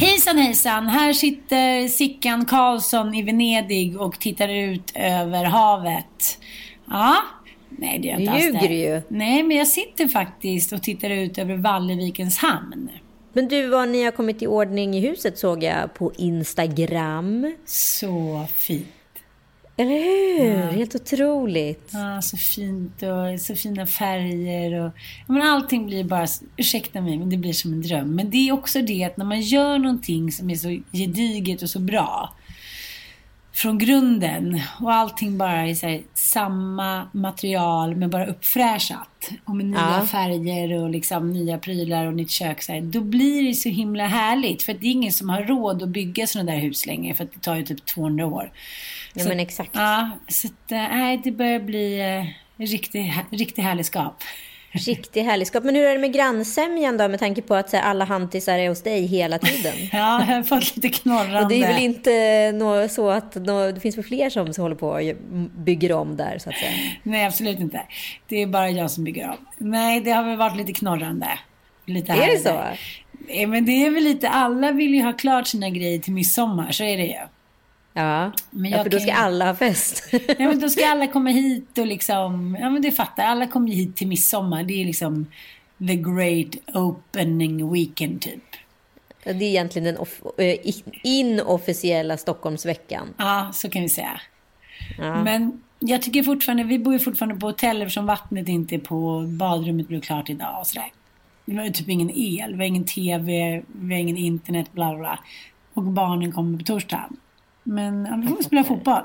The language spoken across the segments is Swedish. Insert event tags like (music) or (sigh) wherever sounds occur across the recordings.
Hejsan hejsan, här sitter Sickan Karlsson i Venedig och tittar ut över havet. Ja, nej det gör jag inte Du alls ljuger det. ju. Nej, men jag sitter faktiskt och tittar ut över Vallevikens hamn. Men du, vad ni har kommit i ordning i huset såg jag på Instagram. Så fint. Eller hur? Helt otroligt. Ja, så fint och så fina färger och... Ja, men allting blir bara... Ursäkta mig, men det blir som en dröm. Men det är också det att när man gör någonting som är så gediget och så bra från grunden och allting bara är här, samma material men bara uppfräschat och med nya Ja. färger och liksom nya prylar och nytt kök så här, då blir det så himla härligt för det är ingen som har råd att bygga sådana där hus längre för att det tar ju typ 200 år. Ja, Så- men exakt. Ja, så att, äh, nej, det börjar bli eh, riktig, hä- riktig härligskap. Riktig härligskap. Men hur är det med grannsämjan då med tanke på att här, alla hantisar är hos dig hela tiden? (laughs) Ja, jag har fått lite knorrande. Och det är väl inte nå- så att nå- det finns väl fler som håller på och bygger om där så att säga? Nej, absolut inte. Det är bara jag som bygger om. Nej, det har väl varit lite knorrande. Lite Är det så? Eh, Men det är väl lite, alla vill ju ha klart sina grejer till midsommar, så är det ju. Ja, Men ja för då kan ska ju- alla ha fest. Ja, men då ska (laughs) alla komma hit och liksom, ja men du fattar, alla kommer hit till midsommar. Det är liksom the great opening weekend typ. det är egentligen den eh, inofficiella Stockholmsveckan. Ja, så kan vi säga. Ja. Men jag tycker fortfarande, vi bor ju fortfarande på hotell eftersom vattnet inte är på, badrummet blev klart idag och sådär. Vi har ju typ ingen el, vi har ingen TV, vi har ingen internet, bla bla. Och barnen kommer på torsdag. Men vi får spela fotboll.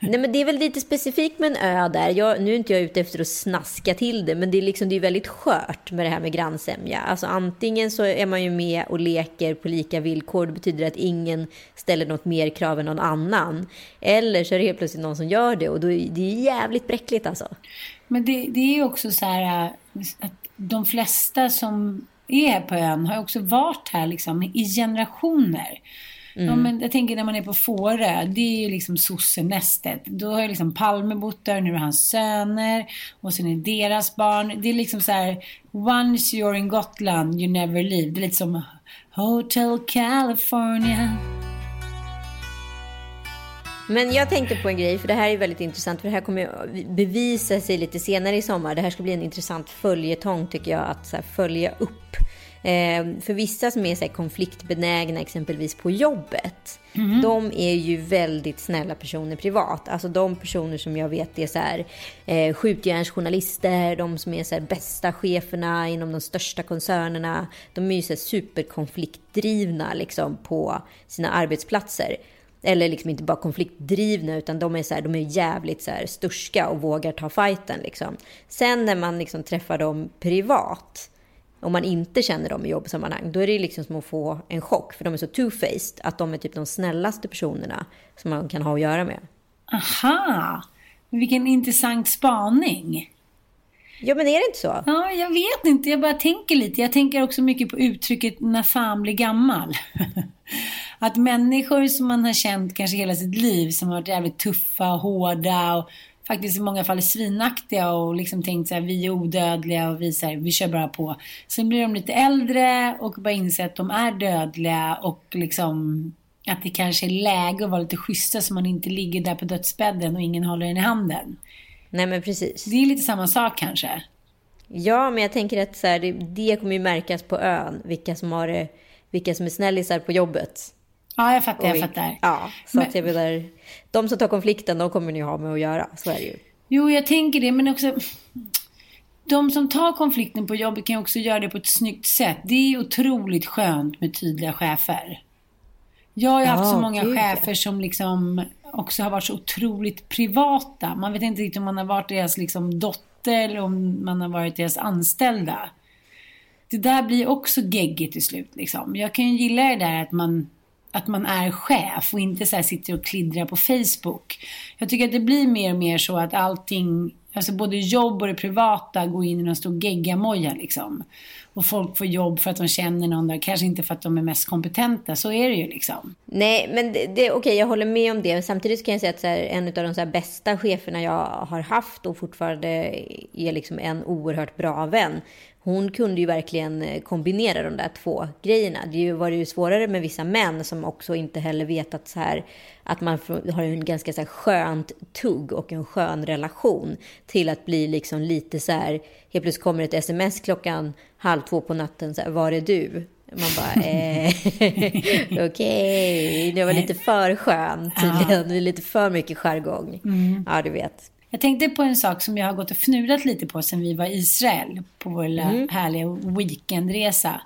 Nej men det är väl lite specifikt med en ö där. Jag, nu är inte jag ute efter att snaska till det, men det är, liksom, det är väldigt skört med det här med grannsämja. Alltså antingen så är man ju med och leker på lika villkor. Det betyder att ingen ställer något mer krav än någon annan. Eller så är det helt plötsligt någon som gör det och då är det är jävligt bräckligt alltså. Men det, det är ju också så här äh, att de flesta som är på ön har också varit här liksom i generationer. Ja, men jag tänker när man är på Fårö, det är ju liksom sossenästet. Då har ju liksom Palme bott där, nu är hans söner och sen är deras barn. Det är liksom så här, once you're in Gotland you never leave. Det är lite som Hotel California. Men jag tänkte på en grej, för det här är väldigt intressant, för det här kommer bevisa sig lite senare i sommar. Det här ska bli en intressant följetong tycker jag, att följa upp. Eh, för vissa som är så konfliktbenägna, exempelvis på jobbet, de är ju väldigt snälla personer privat. Alltså de personer som jag vet är så här, eh, skjutjärnsjournalister, de som är så här, bästa cheferna inom de största koncernerna. De är ju så här, superkonfliktdrivna liksom, på sina arbetsplatser. Eller liksom inte bara konfliktdrivna utan de är, så här, de är jävligt så här sturska och vågar ta fighten. Liksom. Sen när man liksom träffar dem privat, om man inte känner dem i jobbsammanhang, då är det liksom som att få en chock. För de är så two-faced att de är typ de snällaste personerna som man kan ha att göra med. Aha! Vilken intressant spaning. Ja men är det inte så? Ja, jag vet inte. Jag bara tänker lite. Jag tänker också mycket på uttrycket när fan blir gammal. (laughs) att människor som man har känt kanske hela sitt liv, som har varit jävligt tuffa och hårda och faktiskt i många fall är svinaktiga och liksom tänkt så här, vi är odödliga och vi, så här, vi kör bara på. Sen blir de lite äldre och bara inser att de är dödliga och liksom att det kanske är läge att vara lite schyssta så man inte ligger där på dödsbädden och ingen håller en i handen. Nej men precis. Det är lite samma sak kanske. Ja, men jag tänker att så här, det, det kommer ju märkas på ön, vilka som, har vilka som är snällisar på jobbet. Ja, jag fattar, jag fattar. Ja, så men, att jag menar, de som tar konflikten, de kommer ni ha med att göra. Så är det ju. Jo, jag tänker det, men också... De som tar konflikten på jobbet kan också göra det på ett snyggt sätt. Det är otroligt skönt med tydliga chefer. Jag har ju haft så många gud. chefer som liksom också har varit så otroligt privata. Man vet inte riktigt om man har varit deras liksom dotter eller om man har varit deras anställda. Det där blir också geggigt till slut liksom. Jag kan ju gilla det där att man att man är chef och inte så sitter och kliddrar på Facebook. Jag tycker att det blir mer och mer så att allting, alltså både jobb och det privata går in i någon stor geggamoja liksom. Och folk får jobb för att de känner någon där, kanske inte för att de är mest kompetenta. Så är det ju liksom. Nej, men det, det, okej, okay, jag håller med om det. Men samtidigt kan jag säga att här, en av de så bästa cheferna jag har haft och fortfarande är liksom en oerhört bra vän hon kunde ju verkligen eh, kombinera de där två grejerna. Det var ju svårare med vissa män som också inte heller vet att, så här, att man har en ganska så här skönt tugg och en skön relation till att bli liksom lite så här, helt plötsligt kommer ett sms klockan halv två på natten, så här, var är du? Man bara, (laughs) eh, (laughs) okej, okay. det var lite för skön tydligen. Ja. Lite för mycket jargong. Mm. Ja, du vet. Jag tänkte på en sak som jag har gått och fnulat lite på sen vi var i Israel på vår mm. härliga weekendresa.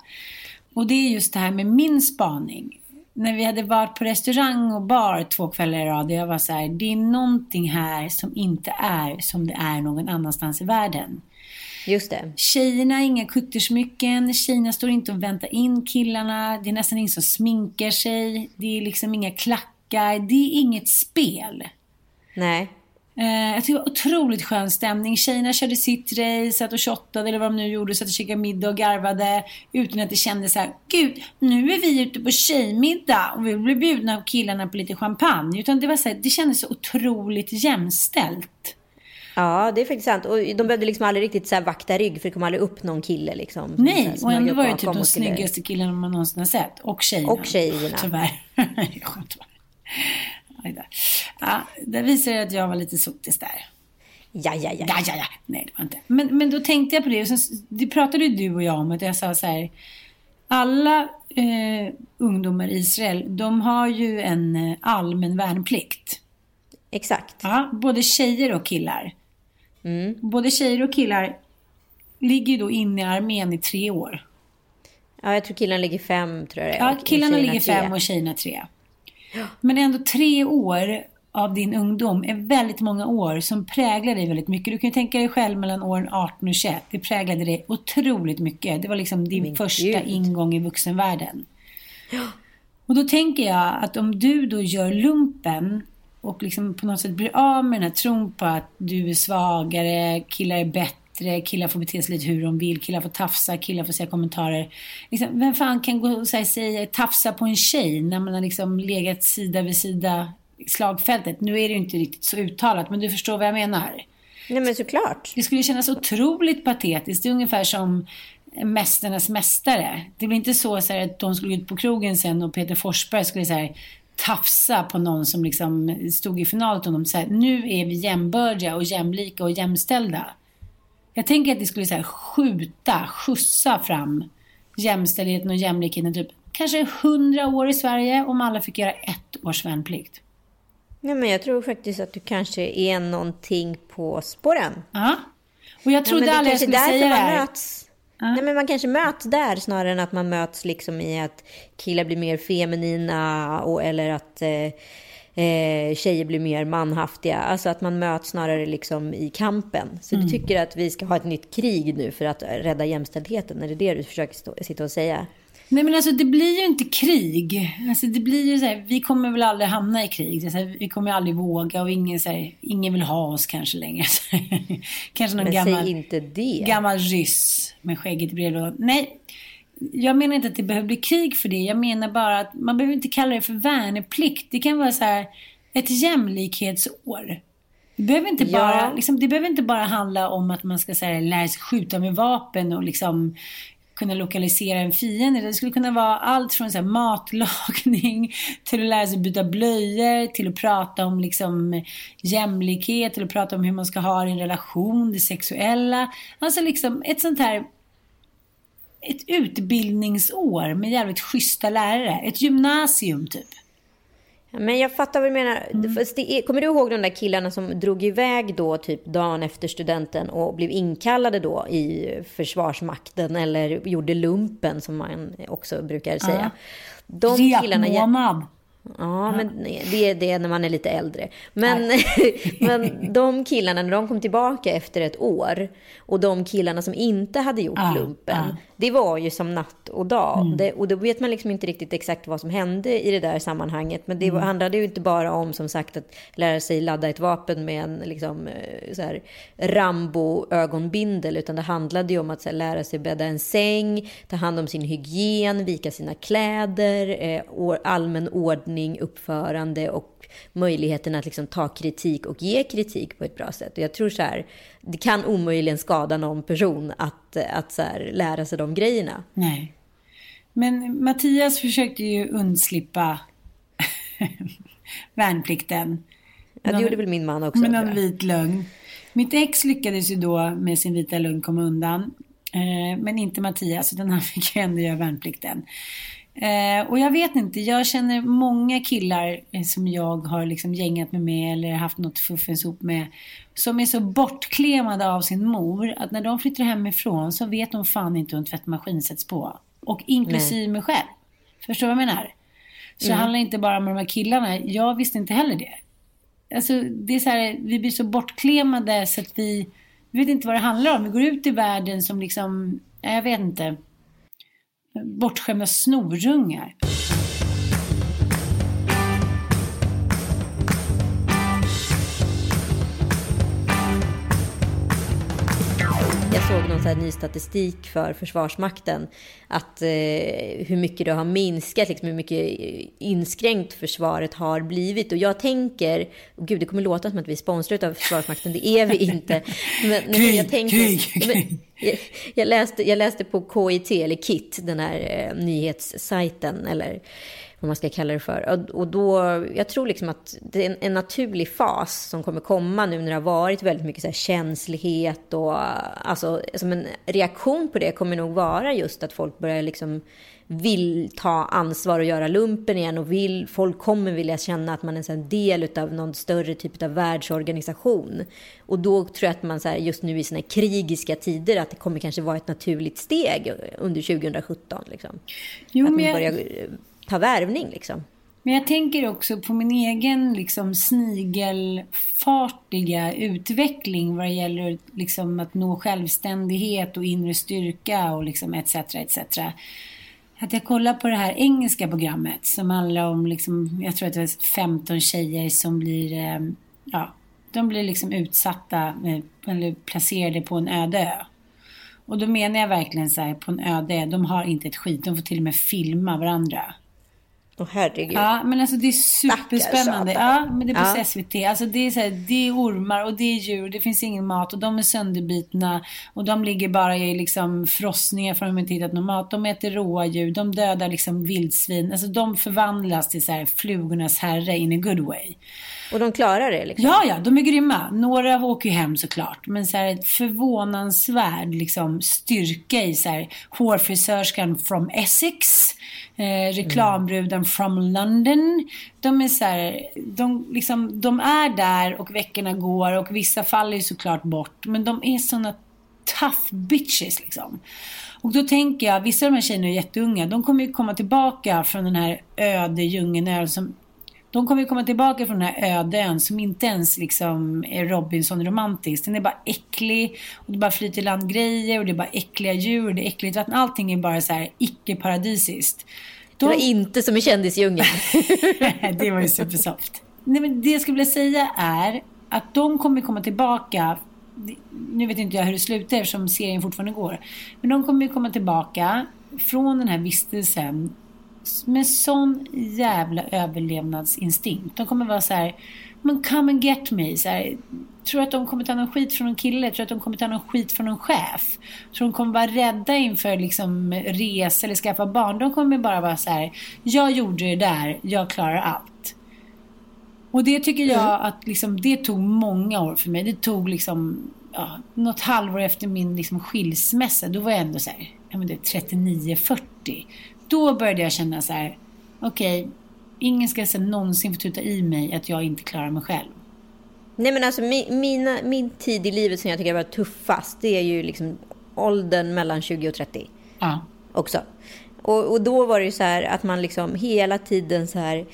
Och det är just det här med min spaning. När vi hade varit på restaurang och bar två kvällar i rad och jag var så här, det är någonting här som inte är som det är någon annanstans i världen. Just det. Tjejerna har inga kuttersmycken, tjejerna står inte och väntar in killarna, det är nästan ingen som sminkar sig, det är liksom inga klackar, det är inget spel. Nej. Eh, jag tycker det var otroligt skön stämning. Tjejerna körde sitt race, satt och shottade eller vad de nu gjorde, satt och käkade middag och garvade. Utan att det kändes så här, gud, nu är vi ute på tjejmiddag och vi blir bjudna av killarna på lite champagne. Utan det var så här, det kändes så otroligt jämställt. Ja, det är faktiskt sant. Och de behövde liksom aldrig riktigt så vakta rygg för det kom aldrig upp någon kille liksom. Nej, och ändå var det typ de snyggaste killarna man någonsin har sett. Och tjejerna. Och tjejerna. Tyvärr. (laughs) Ja, det visar att jag var lite sotis där. Ja, ja, ja. Ja, ja, ja. Nej, det var inte. Men, men då tänkte jag på det. Och sen, det pratade ju du och jag om. Att jag sa så här. Alla eh, ungdomar i Israel, de har ju en eh, allmän värnplikt. Exakt. Ja, både tjejer och killar. Mm. Både tjejer och killar ligger ju då inne i armén i tre år. Ja, jag tror killarna ligger fem, tror jag Ja, killarna ligger fem och tjejerna tre. Men ändå tre år av din ungdom är väldigt många år som präglar dig väldigt mycket. Du kan ju tänka dig själv mellan åren 18 och 21. Det präglade dig otroligt mycket. Det var liksom din Min första Gud. ingång i vuxenvärlden. Ja. Och då tänker jag att om du då gör lumpen och liksom på något sätt blir av med den här tron på att du är svagare, killar är bättre killar får bete sig lite hur de vill, killar får tafsa, killar får säga kommentarer. Liksom, vem fan kan gå och säga, säga, tafsa på en tjej när man har liksom legat sida vid sida i slagfältet? Nu är det ju inte riktigt så uttalat, men du förstår vad jag menar. Nej men såklart. Det skulle kännas otroligt patetiskt. Det är ungefär som Mästarnas mästare. Det blir inte så, så här, att de skulle ut på krogen sen och Peter Forsberg skulle säga tafsa på någon som liksom stod i final och de säger nu är vi jämbördiga och jämlika och jämställda. Jag tänker att det skulle så här, skjuta, skjutsa fram jämställdheten och jämlikheten typ kanske hundra år i Sverige om alla fick göra ett års värnplikt. Nej, men jag tror faktiskt att du kanske är någonting på spåren. Ja. Och jag trodde ja, aldrig jag skulle säga det här. Möts. Ja. Nej, men man kanske möts där snarare än att man möts liksom i att killar blir mer feminina och, eller att eh, eh, tjejer blir mer manhaftiga. Alltså att man möts snarare liksom i kampen. Så mm. du tycker att vi ska ha ett nytt krig nu för att rädda jämställdheten? Är det det du försöker stå, sitta och säga? Nej men alltså det blir ju inte krig. Alltså det blir ju så här, vi kommer väl aldrig hamna i krig. Här, vi kommer aldrig våga och ingen, så här, ingen vill ha oss kanske längre. (laughs) kanske någon men gammal, säg inte det. gammal ryss med skägget i brevlådan. Nej, jag menar inte att det behöver bli krig för det. Jag menar bara att man behöver inte kalla det för värneplikt. Det kan vara så här ett jämlikhetsår. Det behöver inte bara, ja. liksom, det behöver inte bara handla om att man ska så här, lära sig skjuta med vapen och liksom kunna lokalisera en fiende. Det skulle kunna vara allt från så här, matlagning (laughs) till att lära sig byta blöjor, till att prata om liksom, jämlikhet, till att prata om hur man ska ha en relation, det sexuella. Alltså liksom ett sånt här ett utbildningsår med jävligt schyssta lärare. Ett gymnasium typ. Men jag fattar vad du menar. Mm. Kommer du ihåg de där killarna som drog iväg då typ dagen efter studenten och blev inkallade då i Försvarsmakten eller gjorde lumpen som man också brukar säga. Ja. De killarna... Ja, men det är det när man är lite äldre. Men, (laughs) men de killarna, när de kom tillbaka efter ett år och de killarna som inte hade gjort ah, lumpen, ah. Det var ju som natt och dag. Mm. Det, och då vet man liksom inte riktigt exakt vad som hände i det där sammanhanget. Men det mm. handlade ju inte bara om som sagt att lära sig ladda ett vapen med en liksom, eh, Rambo-ögonbindel, utan det handlade ju om att här, lära sig bädda en säng, ta hand om sin hygien, vika sina kläder, eh, allmän ordning, uppförande och möjligheten att liksom ta kritik och ge kritik på ett bra sätt. Och jag tror så här, det kan omöjligen skada någon person att, att så här, lära sig de grejerna. Nej. Men Mattias försökte ju undslippa (laughs) värnplikten. Ja, det gjorde väl min man också. Med någon vit lögn. Mitt ex lyckades ju då med sin vita lögn komma undan. Eh, men inte Mattias, utan han fick ju ändå göra värnplikten. Eh, och jag vet inte, jag känner många killar eh, som jag har liksom gängat mig med eller haft något fuffens ihop med. Som är så bortklemade av sin mor att när de flyttar hemifrån så vet de fan inte hur en tvättmaskin sätts på. Och inklusive Nej. mig själv. Förstår du vad jag menar? Så mm. det handlar inte bara om de här killarna. Jag visste inte heller det. Alltså, det är så här, vi blir så bortklemade så att vi, vi vet inte vad det handlar om. Vi går ut i världen som liksom, jag vet inte bortskämda snorungar. Såg någon så ny statistik för Försvarsmakten. Att eh, hur mycket det har minskat, liksom hur mycket inskränkt försvaret har blivit. Och jag tänker, och gud det kommer låta som att vi är sponsrade av Försvarsmakten, det är vi inte. Men, krig, jag tänker, krig. Jag, jag, läste, jag läste på KIT, eller KIT, den här eh, nyhetssajten, eller vad man ska kalla det för. Och då, jag tror liksom att det är en, en, naturlig fas som kommer komma nu när det har varit väldigt mycket så känslighet och alltså som en reaktion på det kommer nog vara just att folk börjar liksom vill ta ansvar och göra lumpen igen och vill, folk kommer vilja känna att man är en del av någon större typ av världsorganisation. Och då tror jag att man så här, just nu i såna krigiska tider att det kommer kanske vara ett naturligt steg under 2017. Liksom. Jo, att man börjar ta värvning liksom. Men jag tänker också på min egen liksom, snigelfartiga utveckling vad det gäller liksom, att nå självständighet och inre styrka och liksom, etc. etc. Att jag kollar på det här engelska programmet som handlar om, liksom, jag tror att det var 15 tjejer som blir, ehm, ja, de blir liksom utsatta eh, eller placerade på en öde ö. Och då menar jag verkligen så här, på en öde ö, de har inte ett skit, de får till och med filma varandra. Oh, herregud. Ja, men alltså det är superspännande. Ja, men det är på ja. SVT. Alltså det är så här, det är ormar och det är djur. Det finns ingen mat och de är sönderbitna. Och de ligger bara i liksom frossningar för att de inte hittat någon mat. De äter råa djur. De dödar liksom vildsvin. Alltså de förvandlas till så här flugornas herre in a good way. Och de klarar det liksom? Ja, ja, de är grymma. Några åker ju hem såklart. Men så här förvånansvärd liksom, styrka i så här hårfrisörskan from Essex. Eh, reklambruden mm. from London. De är så här, de, liksom, de är där och veckorna går och vissa faller ju såklart bort. Men de är såna tough bitches liksom. Och då tänker jag, vissa av de här tjejerna är jätteunga. De kommer ju komma tillbaka från den här öde djungeln som de kommer ju komma tillbaka från den här öde som inte ens liksom är Robinson-romantisk. Den är bara äcklig och det bara flyter land grejer och det är bara äckliga djur och det är äckligt vatten. Allting är bara så här icke-paradisiskt. De... Det var inte som i Kändisdjungeln. (laughs) det var ju supersoft. Nej, men det jag skulle vilja säga är att de kommer komma tillbaka nu vet inte jag hur det slutar eftersom serien fortfarande går. Men de kommer ju komma tillbaka från den här vistelsen med sån jävla överlevnadsinstinkt. De kommer vara så här, men come and get me. Så här, tror att de kommer ta någon skit från någon kille? Tror att de kommer ta någon skit från någon chef? Tror de kommer vara rädda inför liksom resa eller skaffa barn? De kommer bara vara så här, jag gjorde det där, jag klarar allt. Och det tycker jag mm. att liksom, det tog många år för mig. Det tog liksom ja, något halvår efter min liksom, skilsmässa. Då var jag ändå så här, ja, men det 39-40. Då började jag känna så här, okej, okay, ingen ska så någonsin få tuta i mig att jag inte klarar mig själv. Nej men alltså min, mina, min tid i livet som jag tycker var tuffast, det är ju liksom åldern mellan 20 och 30. Ja. Också. Och, och då var det ju så här att man liksom hela tiden så här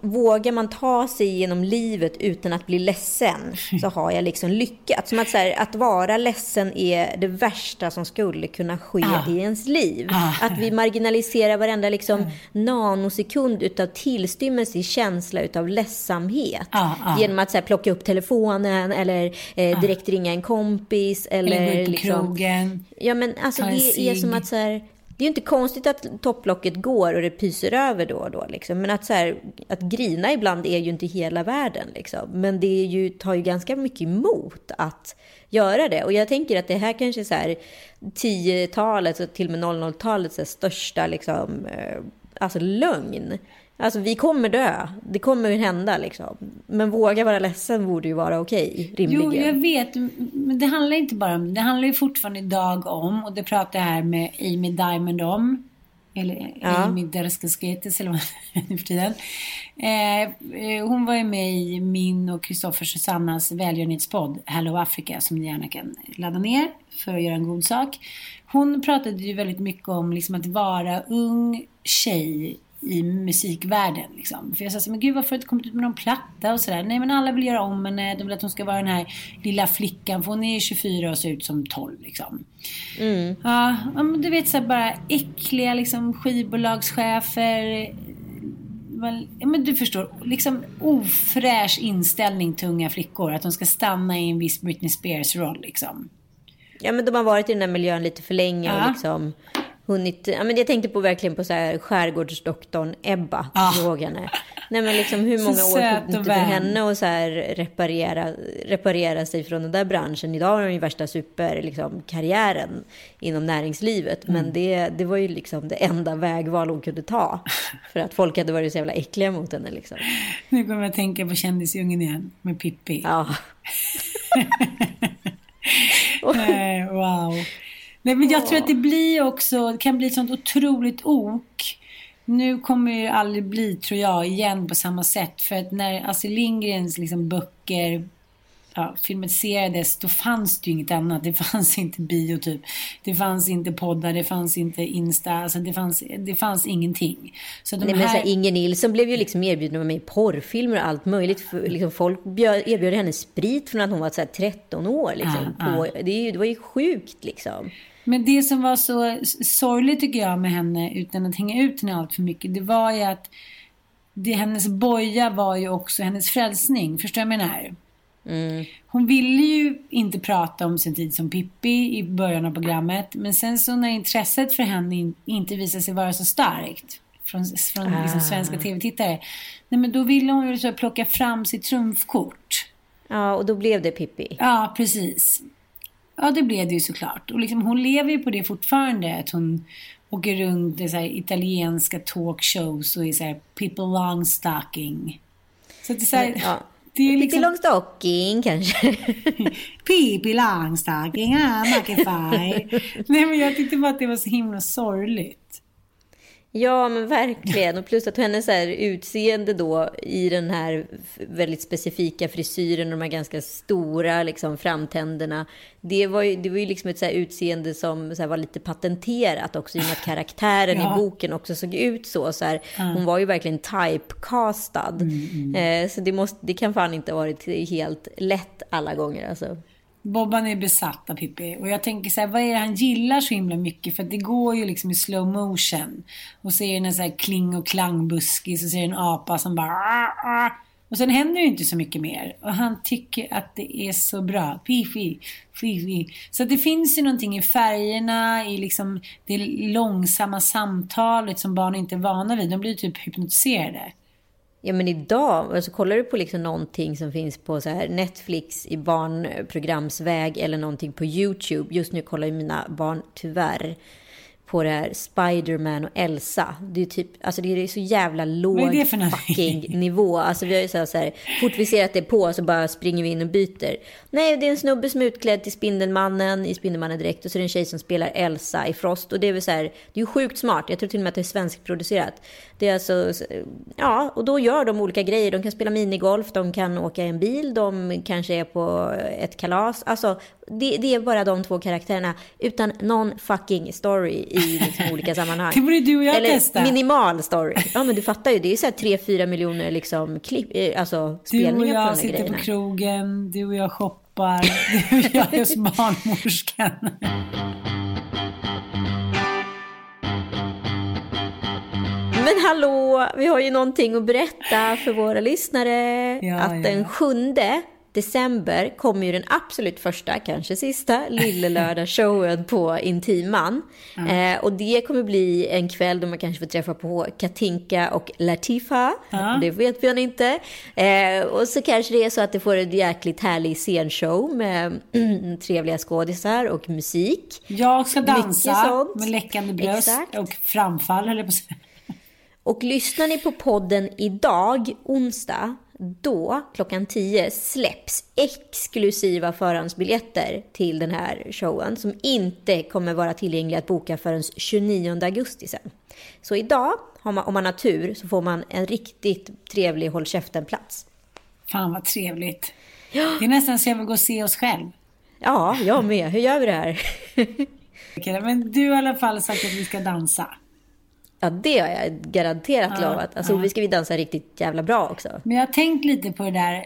vågar man ta sig genom livet utan att bli ledsen så har jag liksom lyckats. Som att, så här, att vara ledsen är det värsta som skulle kunna ske ah. i ens liv. Ah. Att vi marginaliserar varenda liksom, mm. nanosekund utav tillstymmelse i känsla utav ledsamhet. Ah, ah. Genom att så här, plocka upp telefonen eller eh, direkt ringa en kompis. Eller, eller gå på liksom, krogen. Ja, men alltså, det är som att så här, det är ju inte konstigt att topplocket går och det pyser över då och då. Liksom. Men att, så här, att grina ibland är ju inte hela världen. Liksom. Men det är ju, tar ju ganska mycket emot att göra det. Och jag tänker att det här kanske är så här 10-talets och till och med 00-talets största liksom, eh, alltså lögn. Alltså vi kommer dö. Det kommer ju hända liksom. Men våga vara ledsen borde ju vara okej, rimligen. Jo, jag vet. Men det handlar inte bara om det. Det handlar ju fortfarande idag om, och det pratar jag här med Amy Diamond om. Eller ja. Amy Derskasketes eller vad nu för tiden. Eh, eh, hon var ju med i min och Kristoffer Susannas välgörenhetspodd Hello Africa som ni gärna kan ladda ner för att göra en god sak. Hon pratade ju väldigt mycket om liksom att vara ung tjej i musikvärlden. Liksom. För jag sa så men gud varför har du inte kommit ut med någon platta och sådär. Nej men alla vill göra om henne. De vill att hon ska vara den här lilla flickan. För hon är 24 och ser ut som 12 liksom. Mm. Ja, men du vet så bara äckliga liksom skivbolagschefer. Ja, men du förstår, liksom ofräsch inställning till unga flickor. Att de ska stanna i en viss Britney Spears-roll liksom. Ja men de har varit i den där miljön lite för länge ja. och liksom hunnit... Ja, men jag tänkte på verkligen på så här skärgårdsdoktorn Ebba. Ah. Nej, men liksom, hur (laughs) många så år tog det inte för henne att så här reparera, reparera sig från den där branschen? Idag har hon ju värsta superkarriären liksom, inom näringslivet. Mm. Men det, det var ju liksom det enda vägval hon kunde ta. (laughs) För att folk hade varit så jävla äckliga mot henne. Liksom. Nu kommer jag att tänka på Kändisdjungeln igen med Pippi. Ja. (laughs) wow. Nej, men jag tror att det blir också, det kan bli ett sånt otroligt ok. Nu kommer det aldrig bli, tror jag, igen på samma sätt. För att när Astrid Lindgrens liksom, böcker ja, filmatiserades, då fanns det ju inget annat. Det fanns inte bio typ. Det fanns inte poddar, det fanns inte Insta. Alltså det fanns, det fanns ingenting. Så de Nej, här... men så Inger Nilsson blev ju liksom erbjuden att vara med i porrfilmer och allt möjligt. För, liksom, folk erbjöd henne sprit från att hon var så 13 år. Liksom, ah, på, ah. Det, det var ju sjukt liksom. Men det som var så sorgligt tycker jag med henne, utan att hänga ut henne allt för mycket, det var ju att det, hennes boja var ju också hennes frälsning. Förstår du vad jag menar? Mm. Hon ville ju inte prata om sin tid som Pippi i början av programmet. Men sen så när intresset för henne inte visade sig vara så starkt från, från ah. liksom svenska tv-tittare. Nej, men då ville hon ju så plocka fram sitt trumfkort. Ja, och då blev det Pippi. Ja, precis. Ja, det blev det ju såklart. Och liksom, hon lever ju på det fortfarande. Att hon åker runt i så här, italienska talkshows och är så här people long stocking. Så det är så här, ja. (laughs) Det är liksom... Pippi Långstocking kanske? Pippi Långstocking, ah. Nej men jag tyckte bara att det var så himla sorgligt. Ja, men verkligen. Och plus att hennes här utseende då i den här väldigt specifika frisyren och de här ganska stora liksom, framtänderna. Det var ju, det var ju liksom ett så utseende som så var lite patenterat också i och med att karaktären ja. i boken också såg ut så. så här, ja. Hon var ju verkligen typecastad. Mm, mm. Eh, så det, måste, det kan fan inte ha varit helt lätt alla gånger. Alltså. Bobban är besatt av Pippi. Och jag tänker så här, vad är det han gillar så himla mycket? För det går ju liksom i slow motion. Och så är det en så här kling och klangbuskis och så är det en apa som bara... Ah, ah. Och sen händer det ju inte så mycket mer. Och han tycker att det är så bra. Pippi, Pippi. Så det finns ju någonting i färgerna, i liksom det långsamma samtalet som barn inte är vana vid. De blir typ hypnotiserade. Ja men idag, alltså kollar du på liksom någonting som finns på så här Netflix i barnprogramsväg eller någonting på YouTube. Just nu kollar ju mina barn tyvärr på det här Spiderman och Elsa. Det är typ, alltså det är så jävla låg fucking nivå. Alltså vi har ju så här, så här, fort vi ser att det är på så bara springer vi in och byter. Nej, det är en snubbe som är utklädd till Spindelmannen i Spindelmannen direkt och så är det en tjej som spelar Elsa i Frost. Och det är väl så här, det är ju sjukt smart. Jag tror till och med att det är svenskproducerat. Det är alltså, ja, och då gör de olika grejer. De kan spela minigolf, de kan åka i en bil, de kanske är på ett kalas. Alltså, det, det, är bara de två karaktärerna utan någon fucking story i liksom olika sammanhang. det borde du och jag Eller testa. minimal story. Ja men du fattar ju, det är ju så här 3-4 miljoner liksom klipp, eh, alltså spelningar Du och jag på sitter grejerna. på krogen, du och jag shoppar, du och jag är hos barnmorskan. Men hallå, vi har ju någonting att berätta för våra lyssnare. Ja, att ja. den 7 december kommer ju den absolut första, kanske sista, Lillelördag-showen på Intiman. Eh, och det kommer bli en kväll då man kanske får träffa på Katinka och Latifa. Ja. Det vet vi än inte. Eh, och så kanske det är så att det får en jäkligt härlig scenshow med mm, (clears throat) trevliga skådisar och musik. Jag ska dansa med läckande bröst Exakt. och framfall, höll jag på att säga. Och lyssnar ni på podden idag, onsdag, då klockan 10 släpps exklusiva förhandsbiljetter till den här showen som inte kommer vara tillgängliga att boka förrän 29 augusti sen. Så idag, om man, har tur, så får man en riktigt trevlig håll käften-plats. Fan vad trevligt. Det är nästan så jag vill gå och se oss själv. Ja, jag med. Hur gör vi det här? (laughs) Okej, Men du har i alla fall sagt att vi ska dansa. Ja, det har jag garanterat Ja, lovat. Alltså, ja. vi ska vi dansa riktigt jävla bra också. Men jag har tänkt lite på det där.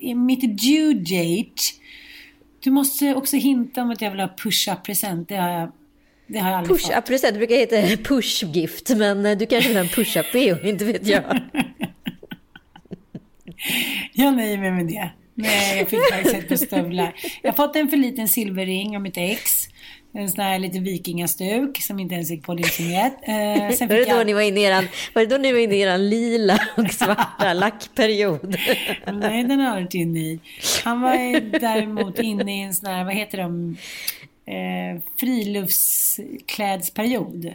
I mitt due date. Du måste också hinta om att jag vill ha push-up-present. Det har jag, det har jag aldrig fått. Push-up-present brukar heta (laughs) push-gift, men eh, du kanske vill ha en push-up-bh, (laughs) inte vet jag. (laughs) Jag nöjer mig med det. Nej, jag fick faktiskt ett par stövlar. Jag har fått en för liten silverring av mitt ex. En sån här lite vikingastuk som inte ens gick på din signett. Eh, (laughs) Var det, då jag... ni var, inne i eran, var det då ni var inne i eran lila och svarta (laughs) lackperiod? Nej, den har varit inne i. Han var (laughs) däremot inne i en sån här, vad heter de, eh, friluftsklädsperiod.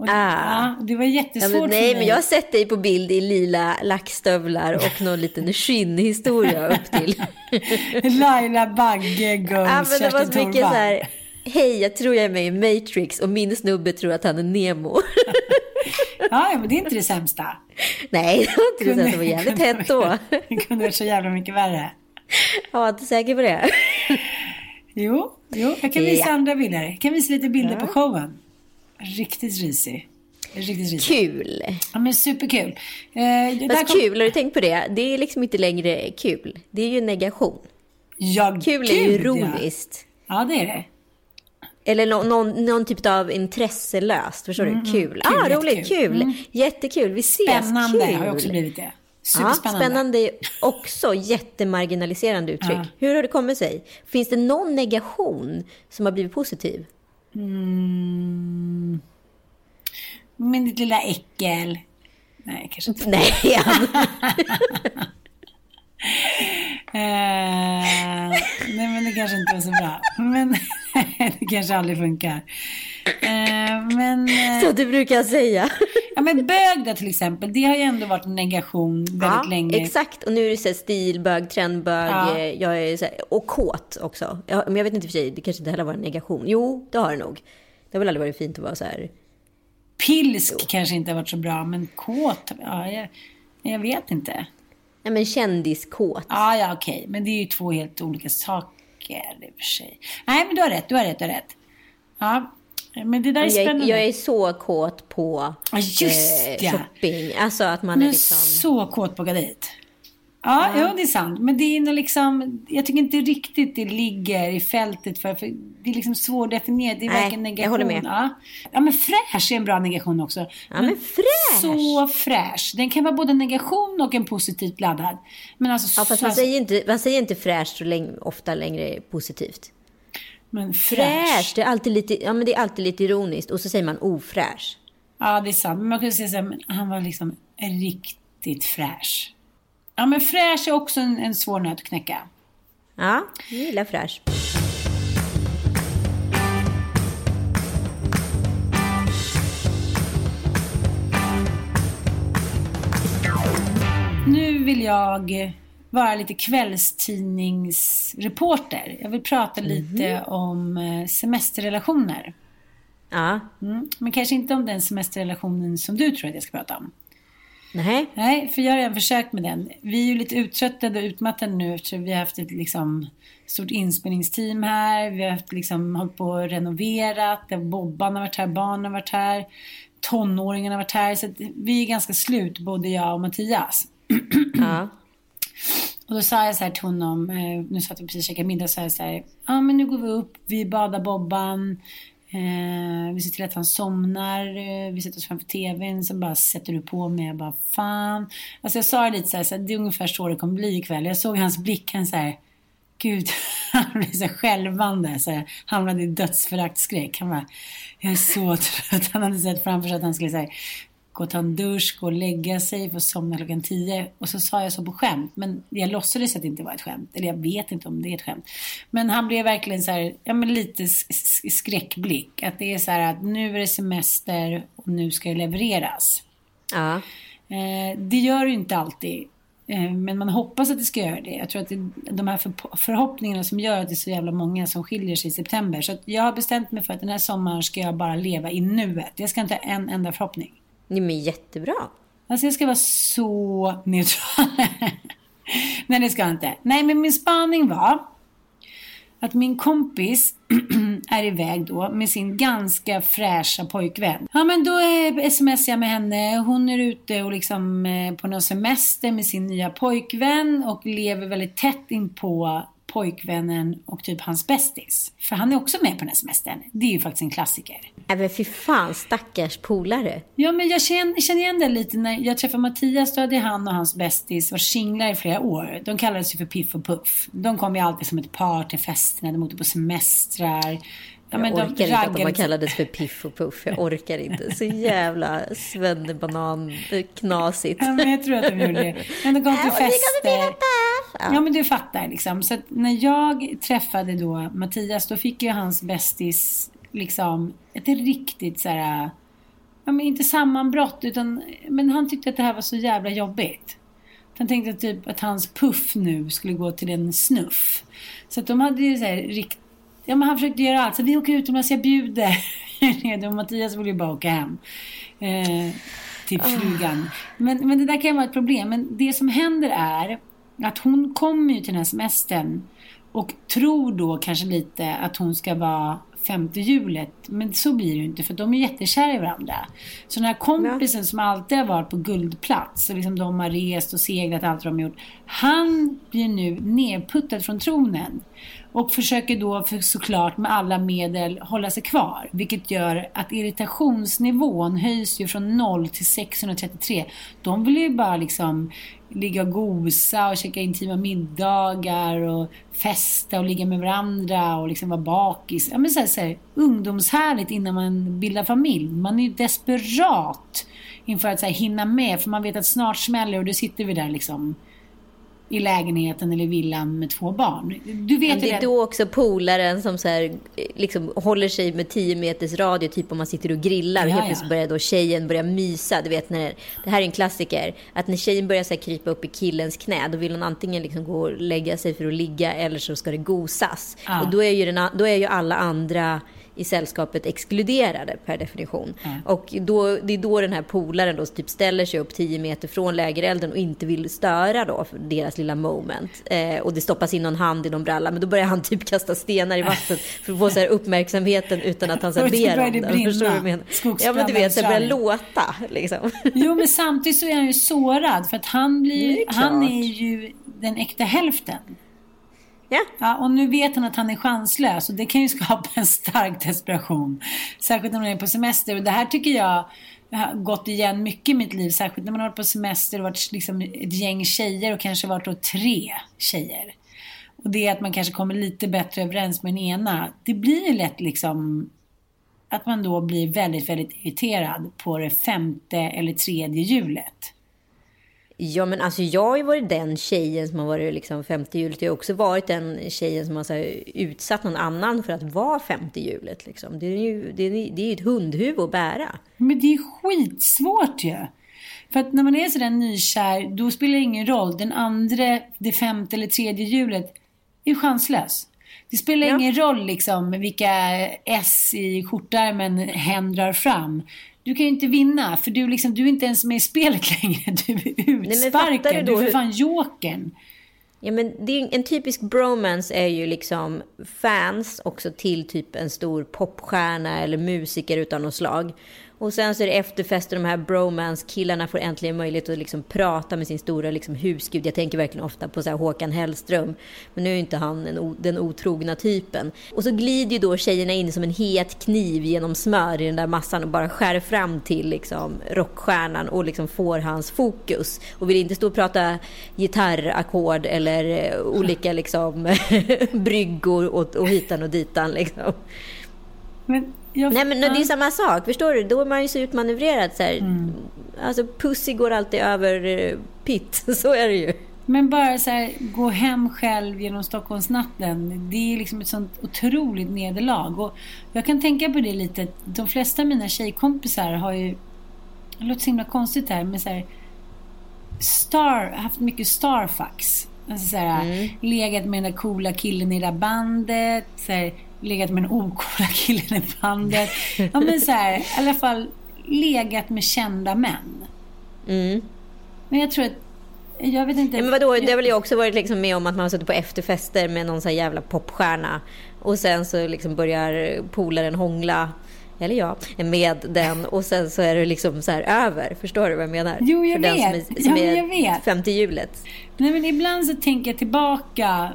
Och, Ah. ja, det var Ja, jättesvårt men, nej, för mig. men jag har sett dig på bild i lila lackstövlar och någon (laughs) liten skinnhistoria upp till. (laughs) Laila Bagge, Ghost, Ja, men det var så mycket så här, hej, jag tror jag är med i Matrix och min snubbe tror att han är Nemo. (laughs) Ja, ja, men det är inte det sämsta. nej, det var inte det, det var jävligt hett då. Det kunde varit så jävla mycket värre. Jag var inte säker på det. Jo, jo jag kan visa Ja. andra bilder. Jag kan visa lite bilder på showen. Riktigt risig. Riktigt risig. Kul. Ja, men superkul. Eh, Fast kom- kul, har du tänkt på det? Det är liksom inte längre kul. Det är ju negation. Ja, Kul är ju gud, ironiskt. Ja. ja, det är det. Eller nå- någon, någon typ av intresselöst, förstår du? Kul. Ah, Kul, roligt, jättekul. kul. Jättekul, vi ses. Spännande kul. har ju också blivit det. Ja, Superspännande. spännande är också jättemarginaliserande uttryck. Ja. Hur har det kommit sig? Finns det någon negation som har blivit positiv? Men ditt lilla äckel. Nej, kanske inte. Nej. (laughs) Eh, nej, men det kanske inte var så bra. Men (laughs) det kanske aldrig funkar. Eh, men, eh, så du brukar säga. ja, men bög då till exempel. Det har ju ändå varit en negation väldigt Ja, länge. exakt. Och nu är det så stilbög, trendbög, Ja. eh, jag är så här, och kåt också. Ja, men jag vet inte för sig, det kanske inte heller var en negation. Jo, det har det nog. Det har väl aldrig varit fint att vara så här. Pilsk kanske inte har varit så bra, men kåt, ja, jag, jag vet inte. Nej men kändiskåt. Ja, ja, okej. Men det är ju två helt olika saker i och för sig. Nej, men du har rätt, du har rätt, du har rätt. Ja, men det där är Jag, spännande. jag är så kåt på eh, Ja, just ja. shopping. Alltså att man är liksom... så kåt på att gå dit. Ja, det är sant. Men det är nog liksom, jag tycker inte riktigt det ligger i fältet för, för det är liksom svårdefinierat. Det är Nej, jag negation. håller med. Ja. ja, men fräsch är en bra negation också. Ja, men fräsch! Så fräsch. Den kan vara både en negation och en positivt laddad. Men alltså, Ja, fast man säger inte, man säger inte fräscht så länge, ofta längre positivt. men Fräsch, det är, alltid lite, ja, men det är alltid lite ironiskt. Och så säger man ofräsch. Ja, det är sant. Men man kunde säga så här, men han var liksom riktigt fräsch. Ja, men fräsch är också en, en svår nöt att knäcka. Ja, jag gillar fräsch. Nu vill jag vara lite kvällstidningsreporter. Jag vill prata lite om eh, semesterrelationer. Ja, Mm. Men kanske inte om den semesterrelationen som du tror att jag ska prata om. Nej. Nej, för jag har redan försökt med den. Vi är ju lite uttröttade och utmattade nu eftersom vi har haft ett liksom, stort inspelningsteam här. Vi har haft, liksom, hållit på och renoverat. Bobban har varit här, barnen har varit här. Tonåringarna har varit här. Så vi är ganska slut, både jag och Mattias. Ja. (clears throat) Och då sa jag så här till honom, eh, nu satt vi precis och käkade middag, så här, så här, ja men nu går vi upp, vi badar Bobban, eh, vi ser till att han somnar, eh, vi sätter oss framför TVn, sen bara sätter du på mig, jag bara fan. Alltså jag sa det lite så här, så här, det är ungefär så det kommer bli ikväll. Jag såg hans blick, han så här, gud, (laughs) han blev så här skälvande, så här, hamnade i dödsföraktskräck. Han bara, jag är så (laughs) trött. Han hade sett framför sig att han skulle säga gå och ta en dusch, gå och lägga sig, få somna klockan tio. Och så sa jag så på skämt. Men jag låtsades att det inte var ett skämt. Eller jag vet inte om det är ett skämt. Men han blev verkligen så här, ja men lite skräckblick. Att det är så här att nu är det semester och nu ska det levereras. Ja. Eh, det gör det ju inte alltid. Eh, men man hoppas att det ska göra det. Jag tror att det de här för, förhoppningarna som gör att det är så jävla många som skiljer sig i september. Så jag har bestämt mig för att den här sommaren ska jag bara leva i nuet. Jag ska inte ha en enda förhoppning. Nej, men jättebra. Alltså jag ska vara så neutral. (laughs) Nej, det ska jag inte. Nej, men min spaning var att min kompis (clears throat) är iväg då med sin ganska fräscha pojkvän. Ja, men då eh, smsar jag med henne. Hon är ute och liksom eh, på någon semester med sin nya pojkvän och lever väldigt tätt in på pojkvännen och typ hans bästis. För han är också med på den här semestern. Det är ju faktiskt en klassiker. Nej, men fy fan, stackars polare. Ja, men jag känner, känner igen det lite. När jag träffade Mattias, då hade han och hans bästis varit singlar i flera år. De kallades ju för Piff och Puff. De kom ju alltid som ett par till festerna, de åkte på semestrar. Ja, Jag orkar inte att de har kallades för Piff och Puff. Jag orkar inte. Så jävla svennebanan knasigt. Ja, men jag tror att de gjorde det. Men de kom till (laughs) fester. Ja. Men du fattar liksom. Så när jag träffade då Mattias, då fick ju hans bästis liksom ett riktigt så här, ja men inte sammanbrott, utan, men han tyckte att det här var så jävla jobbigt. Han tänkte typ att hans puff nu skulle gå till en snuff. Så att de hade ju så här rikt... Ja men han försökte göra allt. Så vi åker utomlands, jag bjuder. (laughs) och Mattias ville ju bara åka hem. Eh, till frugan. Men, men det där kan vara ett problem. Men det som händer är att hon kommer ju till den här semestern och tror då kanske lite att hon ska vara femte hjulet. Men så blir det ju inte för de är jättekära i varandra. Så den här kompisen som alltid har varit på guldplats och liksom de har rest och seglat allt de har gjort. Han blir nu nedputtad från tronen. Och försöker då för, såklart med alla medel hålla sig kvar. Vilket gör att irritationsnivån höjs ju från 0 till 633. De vill ju bara liksom ligga och gosa och käka intima middagar och festa och ligga med varandra och liksom vara bakis. Ja men så här, så här, ungdomshärligt innan man bildar familj. Man är ju desperat inför att så här, hinna med för man vet att snart smäller och då sitter vi där liksom i lägenheten eller villan med två barn. Du vet Men det är då också polaren som så här, liksom håller sig med 10 meters radio, typ om man sitter och grillar. Och Ja, helt ja. plötsligt börjar då tjejen börja mysa. Du vet, när, det här är en klassiker. Att när tjejen börjar så här, krypa upp i killens knä, då vill hon antingen liksom gå och lägga sig för att ligga eller så ska det gosas. Ja. Och då är, ju den, då är ju alla andra i sällskapet exkluderade per definition. Och då, det är då den här polaren då typ ställer sig upp 10 meter från lägerelden och inte vill störa då deras lilla moment. Eh, och det stoppas in någon hand i någon bralla, men då börjar han (laughs) typ kasta stenar i vattnet (laughs) för att få så här uppmärksamheten utan att han så här ber om brinna. Förstår du vad jag menar? Ja men du vet, så börjar låta liksom. Jo, men (laughs) samtidigt så är han ju sårad för att han, blir, är han är ju den äkta hälften. Ja. Ja, och nu vet han att han är chanslös och det kan ju skapa en stark desperation. Särskilt när man är på semester. Och det här tycker jag har gått igen mycket i mitt liv. Särskilt när man har varit på semester och varit liksom ett gäng tjejer och kanske varit då tre tjejer. Och det är att man kanske kommer lite bättre överens med den ena. Det blir ju lätt liksom att man då blir väldigt, väldigt irriterad på det femte eller tredje hjulet. Ja, men alltså jag har ju varit den tjejen som har varit liksom femte hjulet. Jag har också varit den tjejen som har så här, utsatt någon annan för att vara femte hjulet. Liksom. Det är ju det är, det är ett hundhuvud att bära. Men det är skitsvårt ju. För att när man är sådär nykär, då spelar det ingen roll. Den andra, det femte eller tredje hjulet är chanslös. Det spelar ja. ingen roll liksom vilka S i skjortärmen hen drar fram. Du kan ju inte vinna, för du, liksom, du är inte ens med i spelet längre. Du är utsparkad. Nej, du, du är för fan jokern. Ja, men det är, en typisk bromance är ju liksom fans också till typ en stor popstjärna eller musiker utan något slag. Och sen så är det efterfest och de här bromance-killarna får äntligen möjlighet att liksom prata med sin stora liksom husgud. Jag tänker verkligen ofta på så Håkan Hellström. Men nu är inte han en, den otrogna typen. Och så glider ju då tjejerna in som en het kniv genom smör i den där massan och bara skär fram till liksom rockstjärnan och liksom får hans fokus. Och vill inte stå och prata gitarrackord eller eh, olika liksom (laughs) bryggor och, och hitan och ditan liksom. Men jag, Nej men ja. det är samma sak, förstår du? Då är man ju så utmanövrerad. Så mm. Alltså pussy går alltid över eh, pitt, (laughs) så är det ju. Men bara så här, gå hem själv genom Stockholmsnatten. Det är liksom ett sånt otroligt nederlag. Och jag kan tänka på det lite. De flesta av mina tjejkompisar har ju... Det låter så himla konstigt här, men så här, star, haft mycket starfucks. Alltså så här, mm. legat med den där coola killen i det där bandet. Så här, legat med en okola killen i bandet. Ja, men så här, i alla fall legat med kända män. Mm. Men jag tror att jag vet inte. Ja, men vadå, det har väl jag också varit liksom med om att man har suttit på efterfester med någon sån jävla popstjärna. Och sen så liksom börjar polaren hångla, eller jag, med den. Och sen så är det liksom så här över. Förstår du vad jag menar? Jo, jag För vet. Den som är, som ja, jag vet. femte hjulet. Nej, men ibland så tänker jag tillbaka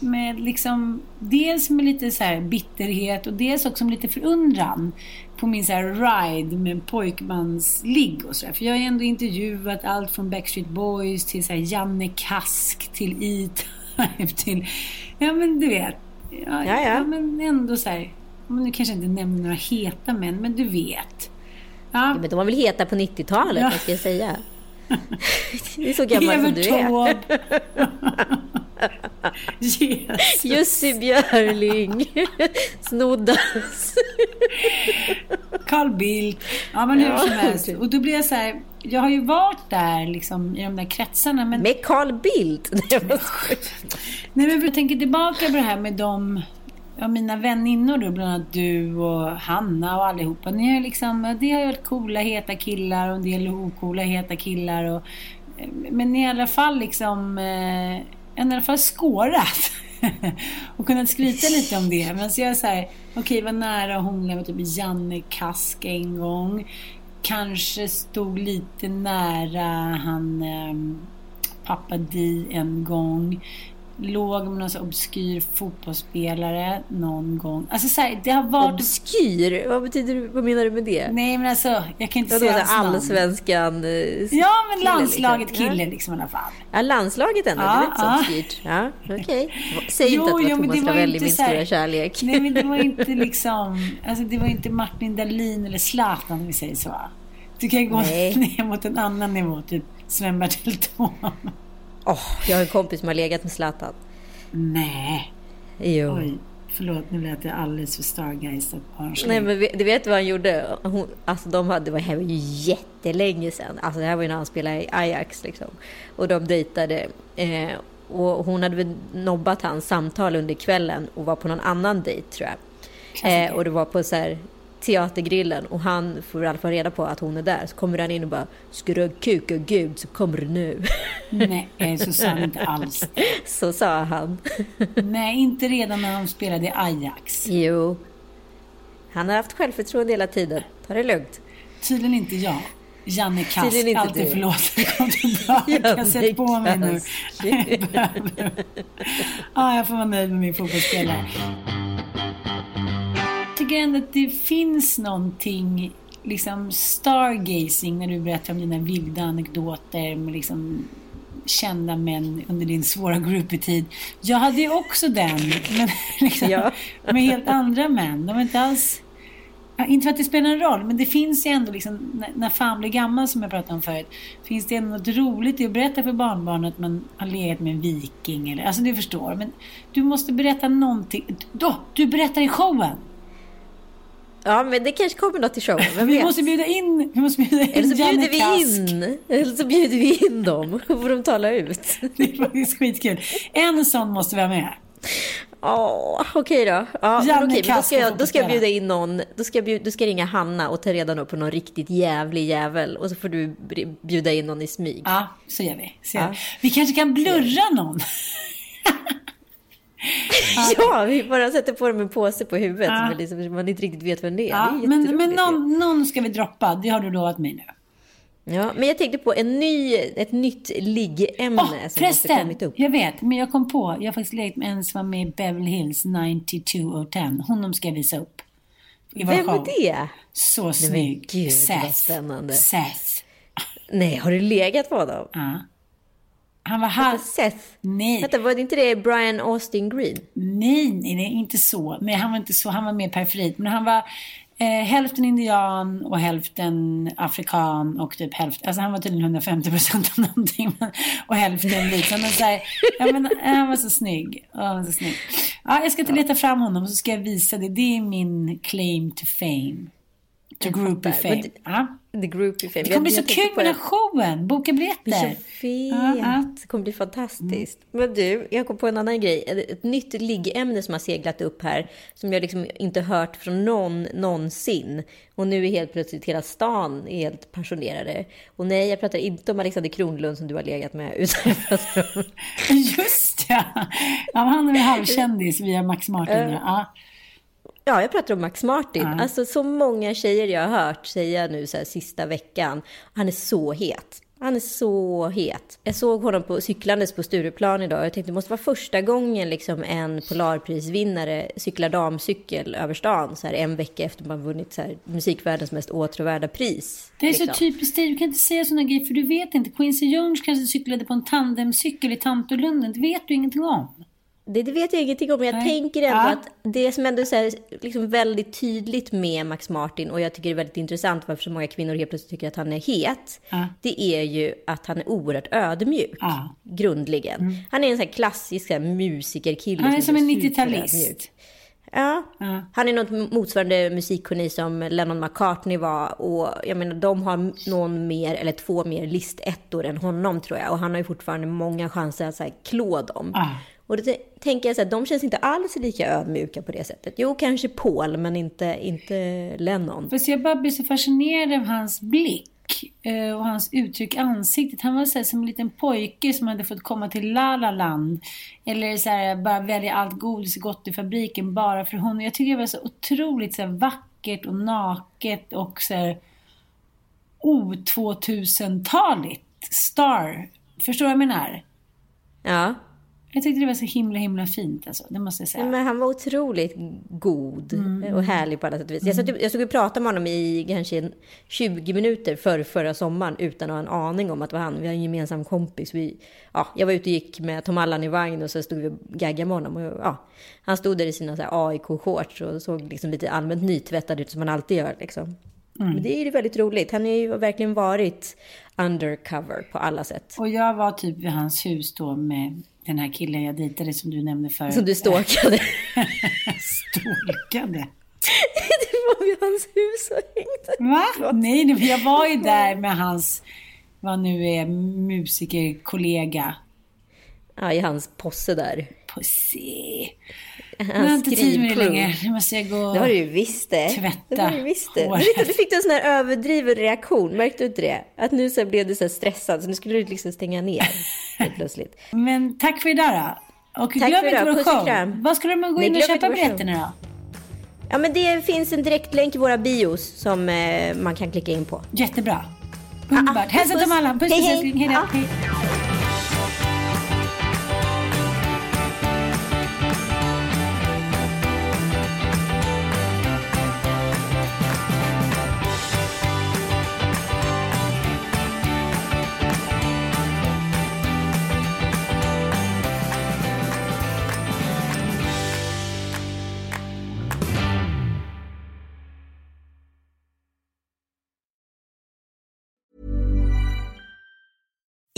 med liksom, dels med lite så bitterhet och dels också med lite förundran på min så ride med pojkmansligg och sådär. För jag har ändå intervjuat allt från Backstreet Boys till så Janne Kask till E-Type (laughs) till, ja men du vet. Ja, ja, ja. men ändå så här, nu kanske inte nämner några heta män, men du vet. Ja. men de var väl heta på 90-talet, ja. vad ska jag säga? (laughs) det är så gammal som du är. (laughs) Jussi Björling. Snoddas. Carl Bildt. Ja, men hur ja. som helst. Och då blir jag så här, jag har ju varit där liksom, i de där kretsarna. Men... Med Carl Bildt? Nej, men jag tänker tillbaka på det här med de ja, mina väninnor då, bland annat du och Hanna och allihopa. Ni har liksom, det har ju varit coola, heta killar och en del ocoola, heta killar. Och, men i alla fall liksom eh, i alla fall skårat. (laughs) och kunnat skryta lite om det. Men så jag säger, okej, okay, var nära att hångla med typ Janne Kask en gång. Kanske stod lite nära han eh, pappa Di en gång låg med någon så obskyr fotbollsspelare någon gång. Alltså så här, det har varit... Obskyr? Vad betyder vad menar du med det? Nej men alltså, jag kan inte säga hans namn. Allsvenskan eh, Ja men landslaget liksom. kille ja. liksom i alla fall. Ja, landslaget ändå, ja, det är inte så obskyrt. Ja, okej. Okay. Säg jo, inte att det var Thomas Ravelli, min stora kärlek. Nej men det var (laughs) inte liksom, alltså det var inte Martin Dahlin eller Zlatan om vi säger så. Du kan gå Nej. (laughs) ner mot en annan nivå, typ Sven-Bertil Taube. Oh, jag har en kompis som har legat med Zlatan. Nej. Jo. Oj, förlåt, nu lät jag alldeles för stargeistat Nej, men du vet vad han gjorde? Hon, alltså de hade, det var ju jättelänge sedan. Alltså det här var ju när han spelade i Ajax liksom. Och de dejtade. Eh, och hon hade väl nobbat hans samtal under kvällen och var på någon annan dejt tror jag. Eh, och det var på så här teatergrillen och han får i alla fall reda på att hon är där. Så kommer han in och bara Ska du kuka gud så kommer du nu. Nej, så sa han inte alls. (laughs) Så sa han. (laughs) Nej, inte redan när de spelade i Ajax. Jo. Han har haft självförtroende hela tiden. Ta det lugnt. Tydligen inte jag. Janne Kask, inte alltid du. förlåt. Kom tillbaka, sätt på mig nu. ja, (laughs) jag får vara nöjd med min fotbollsspelare tycker ändå att det finns någonting liksom stargazing när du berättar om dina vilda anekdoter med liksom kända män under din svåra groupie-tid. Jag hade ju också den, men (laughs) liksom, ja. med helt andra män. De är inte alls... Inte för att det spelar någon roll, men det finns ju ändå liksom, när, när fan blir gammal som jag pratade om förut, finns det ändå något roligt i att berätta för barnbarnet att man har legat med en viking eller, alltså du förstår. Men du måste berätta någonting. Då, du berättar i showen! Ja, men det kanske kommer något i showen, vem Vi vet? måste bjuda in, vi måste bjuda in Eller så Janne bjuder vi Kask. in, eller så bjuder vi in dem, och får de tala ut. (laughs) Det är faktiskt skitkul. En sån måste vara med. Åh, okej då. Ja, Janne okej, men då Kask ska, jag, då ska jag bjuda in någon, då ska jag, bjuda, då ska ringa Hanna och ta reda på någon riktigt jävlig jävel och så får du bjuda in någon i smyg. Ja, så gör vi. Så gör Ja. vi. vi kanske kan blurra någon. (laughs) Ja, vi bara sätter på dem en påse på huvudet Ja. så man, liksom, man inte riktigt vet vem det är. Ja, det är men, men någon, någon ska vi droppa, det har du lovat mig nu. Ja, men jag tänkte på en ny, ett nytt liggämne Åh, som förresten, kommit upp. jag vet, men jag kom på, jag har faktiskt lekt med en som var med i Beverly Hills 92010. Honom ska jag visa upp. I vår Vem show. är det? Så snygg. gud, vad Seth. spännande. Seth. Nej, har du legat på honom? Ja. Han var halv... Seth? Nej. Vänta, var det inte det Brian Austin Green? Nej, nej, nej, inte så. Nej, han var inte så. Han var mer periferit. Men han var eh, hälften indian och hälften afrikan och typ hälften... Alltså han var tydligen 150 procent av någonting. men- Och hälften vit. Men så här, ja, men, han var så snygg. Han var så snygg. Ja, jag ska inte leta fram honom så ska jag visa det. Det är min claim to fame. To groupie fame. det- Ja. The Groupie Fame. Det kommer bli Jag- så jag kul med den showen. Boka biljetter. fint. Ja. Det kommer bli fantastiskt. Men du, jag kom på en annan grej. Ett nytt liggämne som har seglat upp här. Som jag liksom inte hört från någon någonsin. Och nu är helt plötsligt hela stan helt passionerade. Och nej, jag pratar inte om Alexander Kronlund som du har legat med. (laughs) Utan jag. Just ja. han är väl halvkändis via Max Martin. Ja. Ja, jag pratar om Max Martin. Alltså så många tjejer jag har hört säga nu så här sista veckan. Han är så het. Han är så het. Jag såg honom på cyklandes på Stureplan idag och jag tänkte det måste vara första gången liksom en Polarprisvinnare cyklar damcykel över stan så här en vecka efter man vunnit så här musikvärldens mest åtråvärda pris. Det är så liksom. typiskt dig. Du kan inte säga sådana grejer för du vet inte. Quincy Jones kanske cyklade på en tandemcykel i Tantolunden. Det vet du ingenting om. Det, det vet jag ingenting om, men jag Nej. tänker ändå Ja. att det som ändå är så här, liksom väldigt tydligt med Max Martin, och jag tycker det är väldigt intressant varför så många kvinnor helt plötsligt tycker att han är het, Ja. det är ju att han är oerhört ödmjuk, Ja. grundligen. Han är en sån här klassisk så här, musikerkille. Han är som en superödmjuk. 90-talist. Ja. Ja. Han är något motsvarande musikgeni som Lennon McCartney var. Och jag menar, de har någon mer, eller två mer listettor än honom tror jag. Och han har ju fortfarande många chanser att så här, klå dem. Ja. Och då tänker jag så här, de känns inte alls lika ödmjuka på det sättet. Jo, kanske Paul, men inte, inte Lennon. Fast jag bara blir så fascinerad av hans blick eh, och hans uttryck i ansiktet. Han var så här, som en liten pojke som hade fått komma till La La Land. Eller så här, bara välja allt godis och gott i fabriken bara för honom. Jag tycker det var så otroligt så här, vackert och naket och så här o-2000-taligt. Star. Förstår du vad jag menar? Ja. Jag tyckte det var så himla himla fint alltså. Det måste jag säga. Men han var otroligt god Mm. och härlig på alla sätt och vis. Jag, satt, jag stod och pratade med honom i kanske en 20 minuter för förra sommaren utan att ha en aning om att det var han. Vi har en gemensam kompis. Vi, ja, jag var ute och gick med Tom Allan i vagn och så stod vi och gaggade med honom. Och, ja, han stod där i sina AIK-shorts och såg liksom lite allmänt nytvättad ut som han alltid gör. Liksom. Mm. Men det är väldigt roligt. Han har ju verkligen varit undercover på alla sätt. Och jag var typ vid hans hus då med den här killen jag dejtade som du nämnde förut. Som du stalkade. (laughs) Stalkade. (laughs) det var vid hans hus och hängde. Va? Nej, nej, jag var ju där med hans, vad nu är, musikerkollega. Ja, i hans posse där. Pussy. Jag har inte tid med det längre. Nu måste jag gå Det har du ju visst det. tvätta Det har du visst det. Håret. du, du fick en sån här överdriven reaktion. Märkte du inte det? Att nu så blev du så stressad så nu skulle du liksom stänga ner (laughs) helt plötsligt. Men tack för idag då. Och Tack glöm inte vår Puss och show. Vad ska de gå Nej, in och glöm inte köpa biljetterna då? Ja, men det finns en direktlänk i våra bios som eh, man kan klicka in på. Jättebra. Underbart. puss, Hälsa puss. till alla. Puss, Hej, puss, hej. Hej då. Ja. Hej.